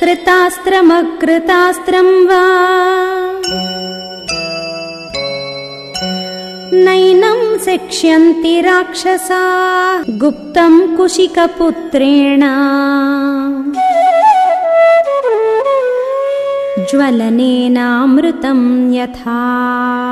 कृतास्त्रमकृतास्त्रम् वा। नैनम् शिक्ष्यन्ति राक्षसा गुप्तम् कुशिकपुत्रेण। ज्वलनेनामृतं यथा।